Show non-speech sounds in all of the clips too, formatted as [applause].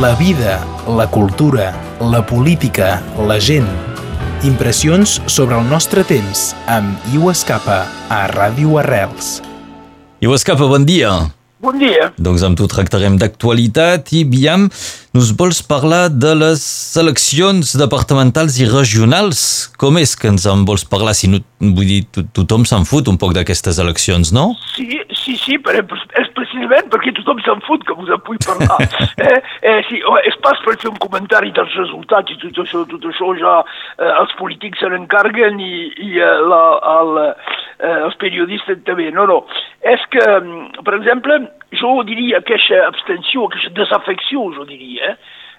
La vida, la cultura, la política, la gent. Impressions sobre el nostre temps amb Iu Escapa a Ràdio Arrels. Iu Escapa, bon dia. Bon dia. Doncs amb tu tractarem d'actualitat i, Biam, nos vols parlar de les eleccions departamentals i regionals. Com és que ens en vols parlar? Si no, vull dir, to tothom se'n fot un poc d'aquestes eleccions, no? Sí, sí, sí, però precisament perquè tothom se'n fot que vos en vull parlar. [laughs] eh, eh, sí, és pas per fer un comentari dels resultats i tot això, tot això ja eh, els polítics se n'encarguen i, i eh, la, el, eh, els periodistes també. No, no. És que, mm, per exemple, jo diria aquesta abstenció, aquesta desafecció, jo diria,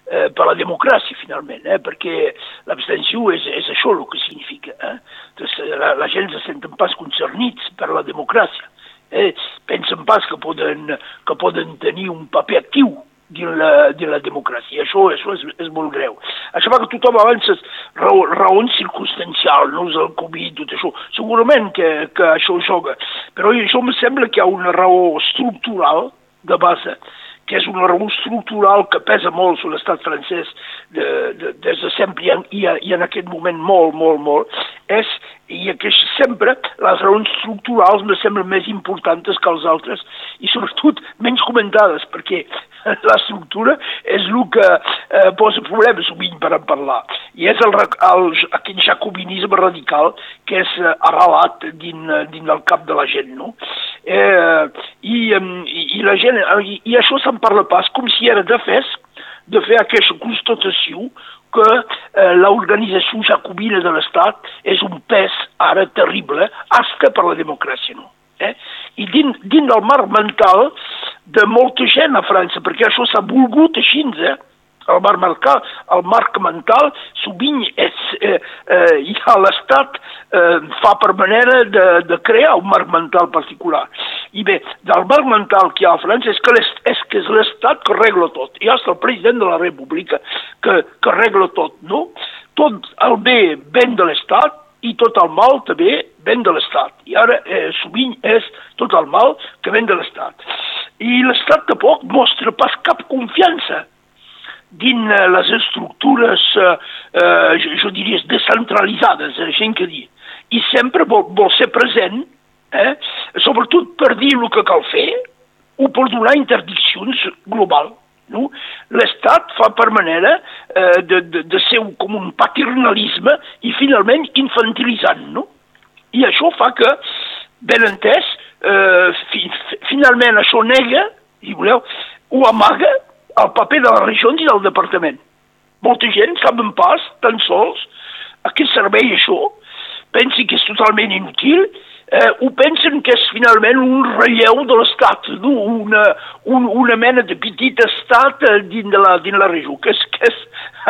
eh, per la democràcia, finalment, eh, perquè l'abstenció és, és això el que significa. Eh? Doncs, la, la gent se senten pas concernits per la democràcia. Eh? Pensen pas que poden, que poden tenir un paper actiu dins la, dins la democràcia. Això, això és, és molt greu. Això fa que tothom avança raó, raons circumstancials, no? el Covid, tot això. Segurament que, que això joga, però això em sembla que hi ha una raó estructural de base que és una raó estructural que pesa molt sobre l'estat francès de, de, des de sempre i en, i, i en aquest moment molt, molt, molt, és i que sempre les raons estructurals me semblen més importants que els altres i sobretot menys comentades perquè [laughs] l'estructura és el que eh, posa problemes sovint per en parlar i és el, el, aquest jacobinisme radical que és eh, arrelat dins, dins del cap de la gent no? Eh, i, i, la gent i, i això se'n parla pas com si era de fes de fer aquesta constatació que eh, l'organització jacobina de l'Estat és un pes ara terrible, hasta per la democràcia, no? Eh? I dins, dins del marc mental de molta gent a França, perquè això s'ha volgut així, eh? El marc mental, el marc mental sovint és, eh, eh, ja l'Estat eh, fa per manera de, de crear un marc mental particular. I bé, del marc mental que hi ha a França és que, és que és l'Estat que regla tot. I és el president de la República que, que regla tot, no? Tot el bé ven de l'Estat i tot el mal també ven de l'Estat. I ara eh, sovint és tot el mal que ven de l'Estat. I l'Estat tampoc mostra pas cap confiança dins les estructures, eh, eh, jo, jo diria, descentralitzades, eh, gent que dir. I sempre vol, vol ser present, eh, sobretot per dir el que cal fer o per donar interdiccions global. No? L'Estat fa per manera eh, de, de, de ser un, com un paternalisme i finalment infantilitzant. No? I això fa que, ben entès, eh, fi, finalment això nega, si voleu, o amaga el paper de les regions i del departament. Molta gent saben pas, tan sols, a què serveix això, pensi que és totalment inútil, eh, ho pensen que és finalment un relleu de l'Estat, no? una, un, una mena de petit estat eh, dins, de la, dins la regió, que és, que és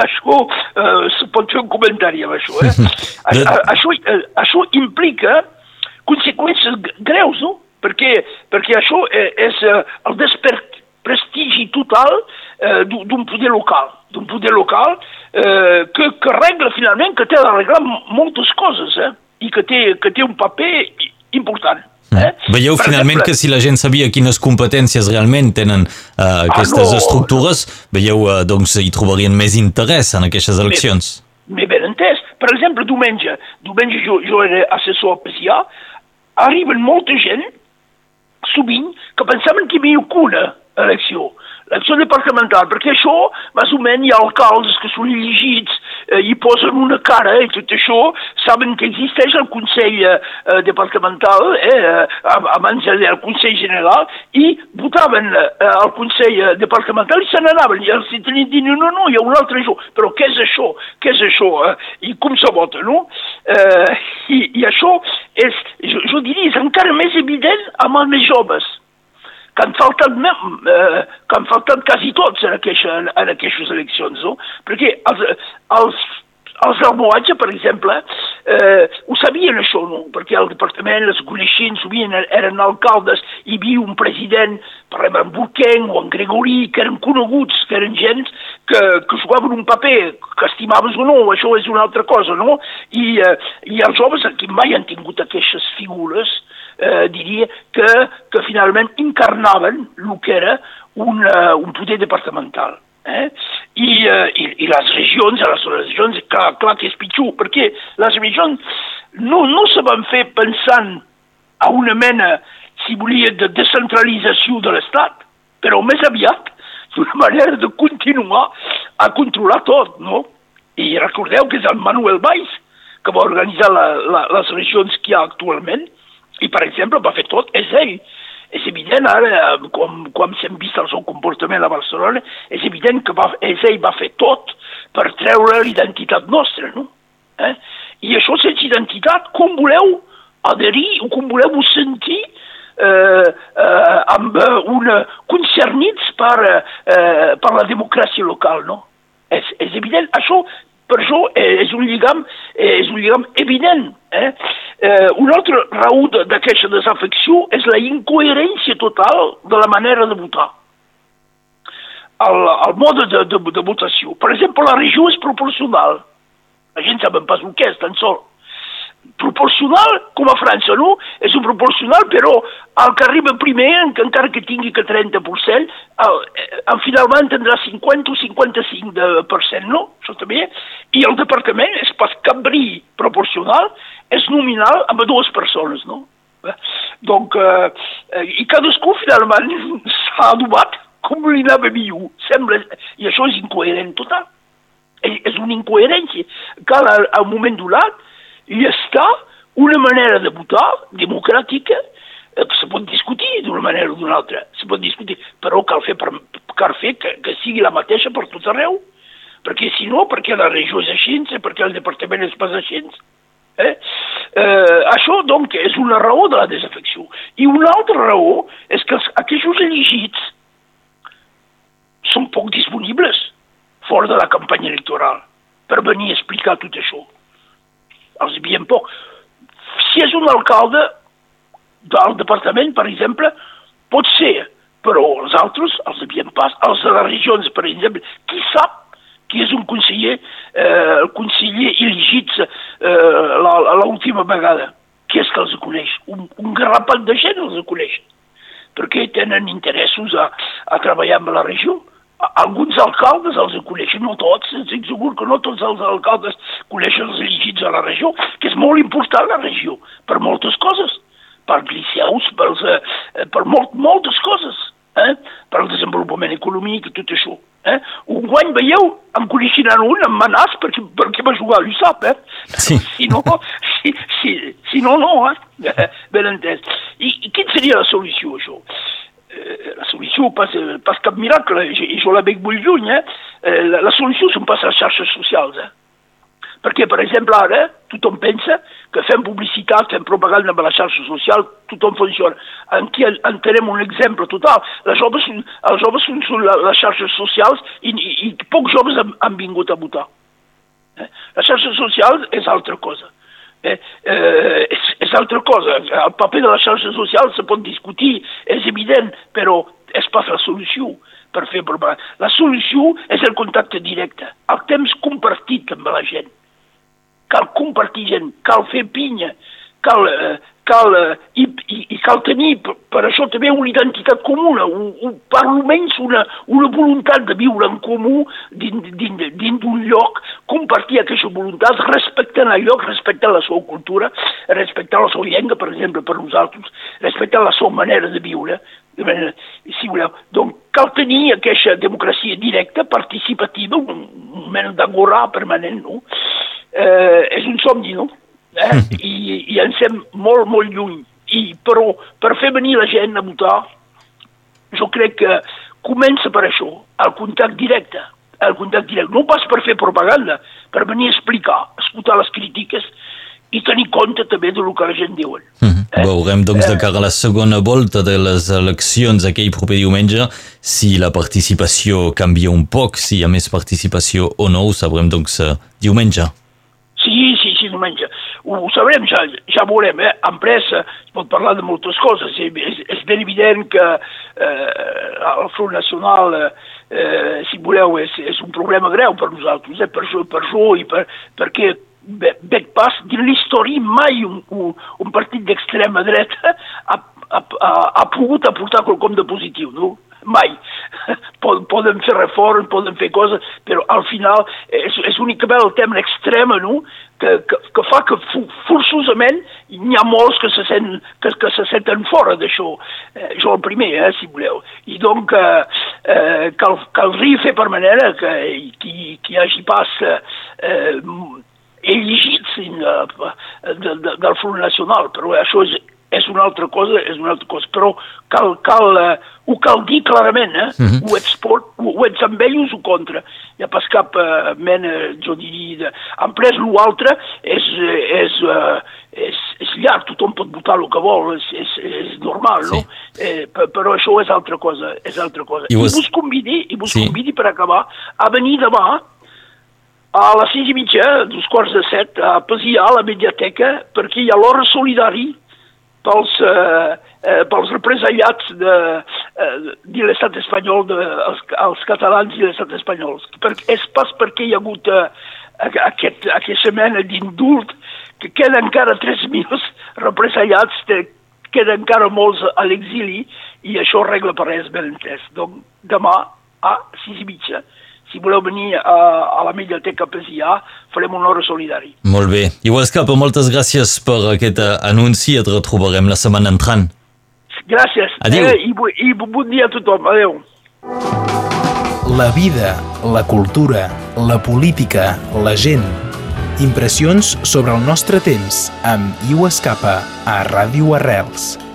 això, eh, se pot fer un comentari amb això, eh? [laughs] a, a, això, eh, això implica conseqüències greus, no? Perquè, perquè això eh, és eh, el despert prestigi total eh, d'un poder local, d'un poder local eh, que, que regla finalment, que té d'arreglar moltes coses, eh, i que té, que té un paper important. Mm. Eh? Veieu per finalment exemple, que si la gent sabia quines competències realment tenen uh, aquestes ah, no, estructures, veieu, uh, doncs hi trobarien més interès en aquestes eleccions. M'he ben entès. Per exemple, diumenge, diumenge jo, jo era assessor a PSIA, arriben molta gent, sovint, que pensaven que hi havia una elecció, l'acció departamental, perquè això, més o menys, hi ha alcaldes que són llegits eh, i posen una cara i tot això, saben que existeix el Consell eh, departamental, eh, abans del Consell General, i votaven eh, al Consell departamental i se n'anaven, i els tenien dit, no, no, hi ha un altre això, però què és això? Què és això? Eh? I com se vota, no? Eh, i, I això és, jo, jo diria, és encara més evident amb els més joves, que han faltat, eh, que han faltat quasi tots en, aquesta, en aquestes eleccions, no? Perquè els, els, els del Moatge, per exemple, eh, ho sabien això, no? Perquè el departament les coneixien, sovint eren alcaldes, hi havia un president, exemple, en Burquenc o en Gregorí, que eren coneguts, que eren gent que, que jugaven un paper, que estimaves o no, això és una altra cosa, no? I, eh, i els joves aquí mai han tingut aquestes figures, eh, diria, que, que finalment encarnaven el que era un, uh, un poder departamental. Eh? I, eh, i, I les regions, les regions, clar, clar que és pitjor, perquè les regions no, no se van fer pensant a una mena, si volia, de descentralització de l'Estat, però més aviat d'una [laughs] manera de continuar a controlar tot, no? I recordeu que és el Manuel Valls que va organitzar la, la, les regions que hi ha actualment, i per exemple va fer tot, és ell, és evident ara, com, com s'hem vist el seu comportament a Barcelona, és evident que va, és ell va fer tot per treure l'identitat nostra, no? Eh? I això sense identitat, com voleu adherir o com voleu sentir eh, eh, amb una concernits per, eh, per la democràcia local, no? És, és evident, això per això és un lligam, és un lligam evident. Eh? Eh, una altra raó d'aquesta desafecció és la incoherència total de la manera de votar. El, el mode de, de, de votació. Per exemple, la regió és proporcional. La gent sap pas el que és, tan sol proporcional com a França, no? És un proporcional, però el que arriba primer, encara que tingui que 30%, el, el finalment tindrà 50 o 55%, de per cent, no? Això també. I el departament és pas cambrí proporcional, és nominal amb dues persones, no? Eh? Donc, eh, eh, i cadascú finalment [laughs] s'ha adobat com li anava millor. Sembla, I això és incoherent total. És una incoherència. Cal, al, al moment donat, hi està una manera de votar democràtica eh, que se pot discutir d'una manera o d'una altra, se pot discutir, però cal fer, per, cal fer que, que sigui la mateixa per tot arreu, perquè si no, perquè la regió és així, perquè el departament és pas així. Eh? Eh, això, doncs, és una raó de la desafecció. I una altra raó és que els, aquests elegits són poc disponibles fora de la campanya electoral per venir a explicar tot això els havien poc. Si és un alcalde del departament, per exemple, pot ser, però els altres els havien pas, els de les regions, per exemple, qui sap qui és un conseller, eh, el conseller elegit eh, l'última vegada? Qui és que els coneix? Un, un garrapat de gent els coneix, perquè tenen interessos a, a treballar amb la regió alguns alcaldes els coneixen, no tots, estic segur que no tots els alcaldes coneixen els elegits a la regió, que és molt important la regió, per moltes coses, per liceus, per, eh, per molt, moltes coses, eh? per al desenvolupament econòmic i tot això. Eh? Un guany, veieu, em coneixen un, en Manàs, perquè, perquè va jugar, ho sap, eh? Sí. Si no, si, si, si no, no, eh? [laughs] Ben entès. I, I quina seria la solució, això? Eh, la solució pas, pas cap miracle, i jo la veig molt lluny, eh? eh? La, la solució són pas les xarxes socials, eh? Perquè, per exemple, ara tothom pensa que fem publicitat, fem propaganda amb la xarxa social, tothom funciona. Aquí en tenim un exemple total. Les joves, els joves són, les xarxes socials i, i, i pocs joves han, han vingut a votar. Eh? Les xarxes socials és altra cosa. Eh, eh, és, és altra cosa. El paper de les xarxes socials se pot discutir, és evident, però és pas la solució per fer propaganda. La solució és el contacte directe, el temps compartit amb la gent. Cal compartir gent, cal fer pinya, cal, eh, cal, eh, i, i, i cal tenir per, per això també una identitat comuna, un, un, per almenys una, una voluntat de viure en comú dins, d'un lloc, compartir aquesta voluntat, respectant el lloc, respectant la seva cultura, respectant la seva llengua, per exemple, per nosaltres, respectant la seva manera de viure, si voleu. Donc, cal tenir aquesta democràcia directa, participativa, un, un mena d'agorà permanent, no? Eh, és un somni, no? eh? I, i ens sem molt, molt lluny. I, però per fer venir la gent a votar, jo crec que comença per això, el contacte directe, el contacte directe, no pas per fer propaganda, per venir a explicar, escoltar les crítiques i tenir compte també del que la gent diuen. Mm -hmm. eh? Veurem, doncs, de cara a la segona volta de les eleccions aquell proper diumenge, si la participació canvia un poc, si hi ha més participació o no, ho sabrem, doncs, diumenge. Sí, sí, sí, diumenge ho, ho sabrem, ja, ja veurem, eh? en pressa es pot parlar de moltes coses, és, és ben evident que eh, el Front Nacional, eh, si voleu, és, és un problema greu per nosaltres, eh? per això, per això i per, perquè veig pas dins l'història mai un, un, un partit d'extrema dreta ha, ha, ha, ha pogut aportar quelcom de positiu, no? mai. Poden fer reformes, poden fer coses, però al final és, és únicament el tema extrem, no?, que, que, que fa que forçosament n'hi ha molts que se, sent, que, que se senten fora d'això. Eh, jo el primer, eh, si voleu. I donc eh, eh, cal, caldria fer per manera que qui, qui hagi pas eh, elegits eh, de, de, del Front Nacional, però això és és una altra cosa, és una altra cosa, però cal, cal, uh, ho cal dir clarament, eh? Uh -huh. ho, ets por, ho, ho ets amb ells o contra. Hi ha pas cap uh, mena, jo diria, de... en pres l'altre és, és, uh, és, és llarg, tothom pot votar el que vol, és, és, és normal, sí. no? Eh, però això és altra cosa, és altra cosa. I. I vos convidi, i vos sí. convidi per acabar, a venir demà a les sis i mitja, dos quarts de set, a Pasià, a la mediateca, perquè hi ha l'hora solidari pels, eh, eh, pels represaliats de, eh, de l'estat espanyol, de, els, els catalans i l'estat espanyol. Per, és pas perquè hi ha hagut eh, aquest, aquesta mena d'indult que queden encara 3.000 represaliats, de, queden encara molts a l'exili i això regla per res ben entès. Donc demà a 6 i mitja si voleu venir a, a la Mediateca Pesià, farem un hora solidari. Molt bé. Igual Escapa, moltes gràcies per aquest anunci. Et retrobarem la setmana entrant. Gràcies. Adéu. Eh, i, I bon dia a tothom. Adéu. La vida, la cultura, la política, la gent. Impressions sobre el nostre temps amb Iu Escapa a Ràdio Arrels.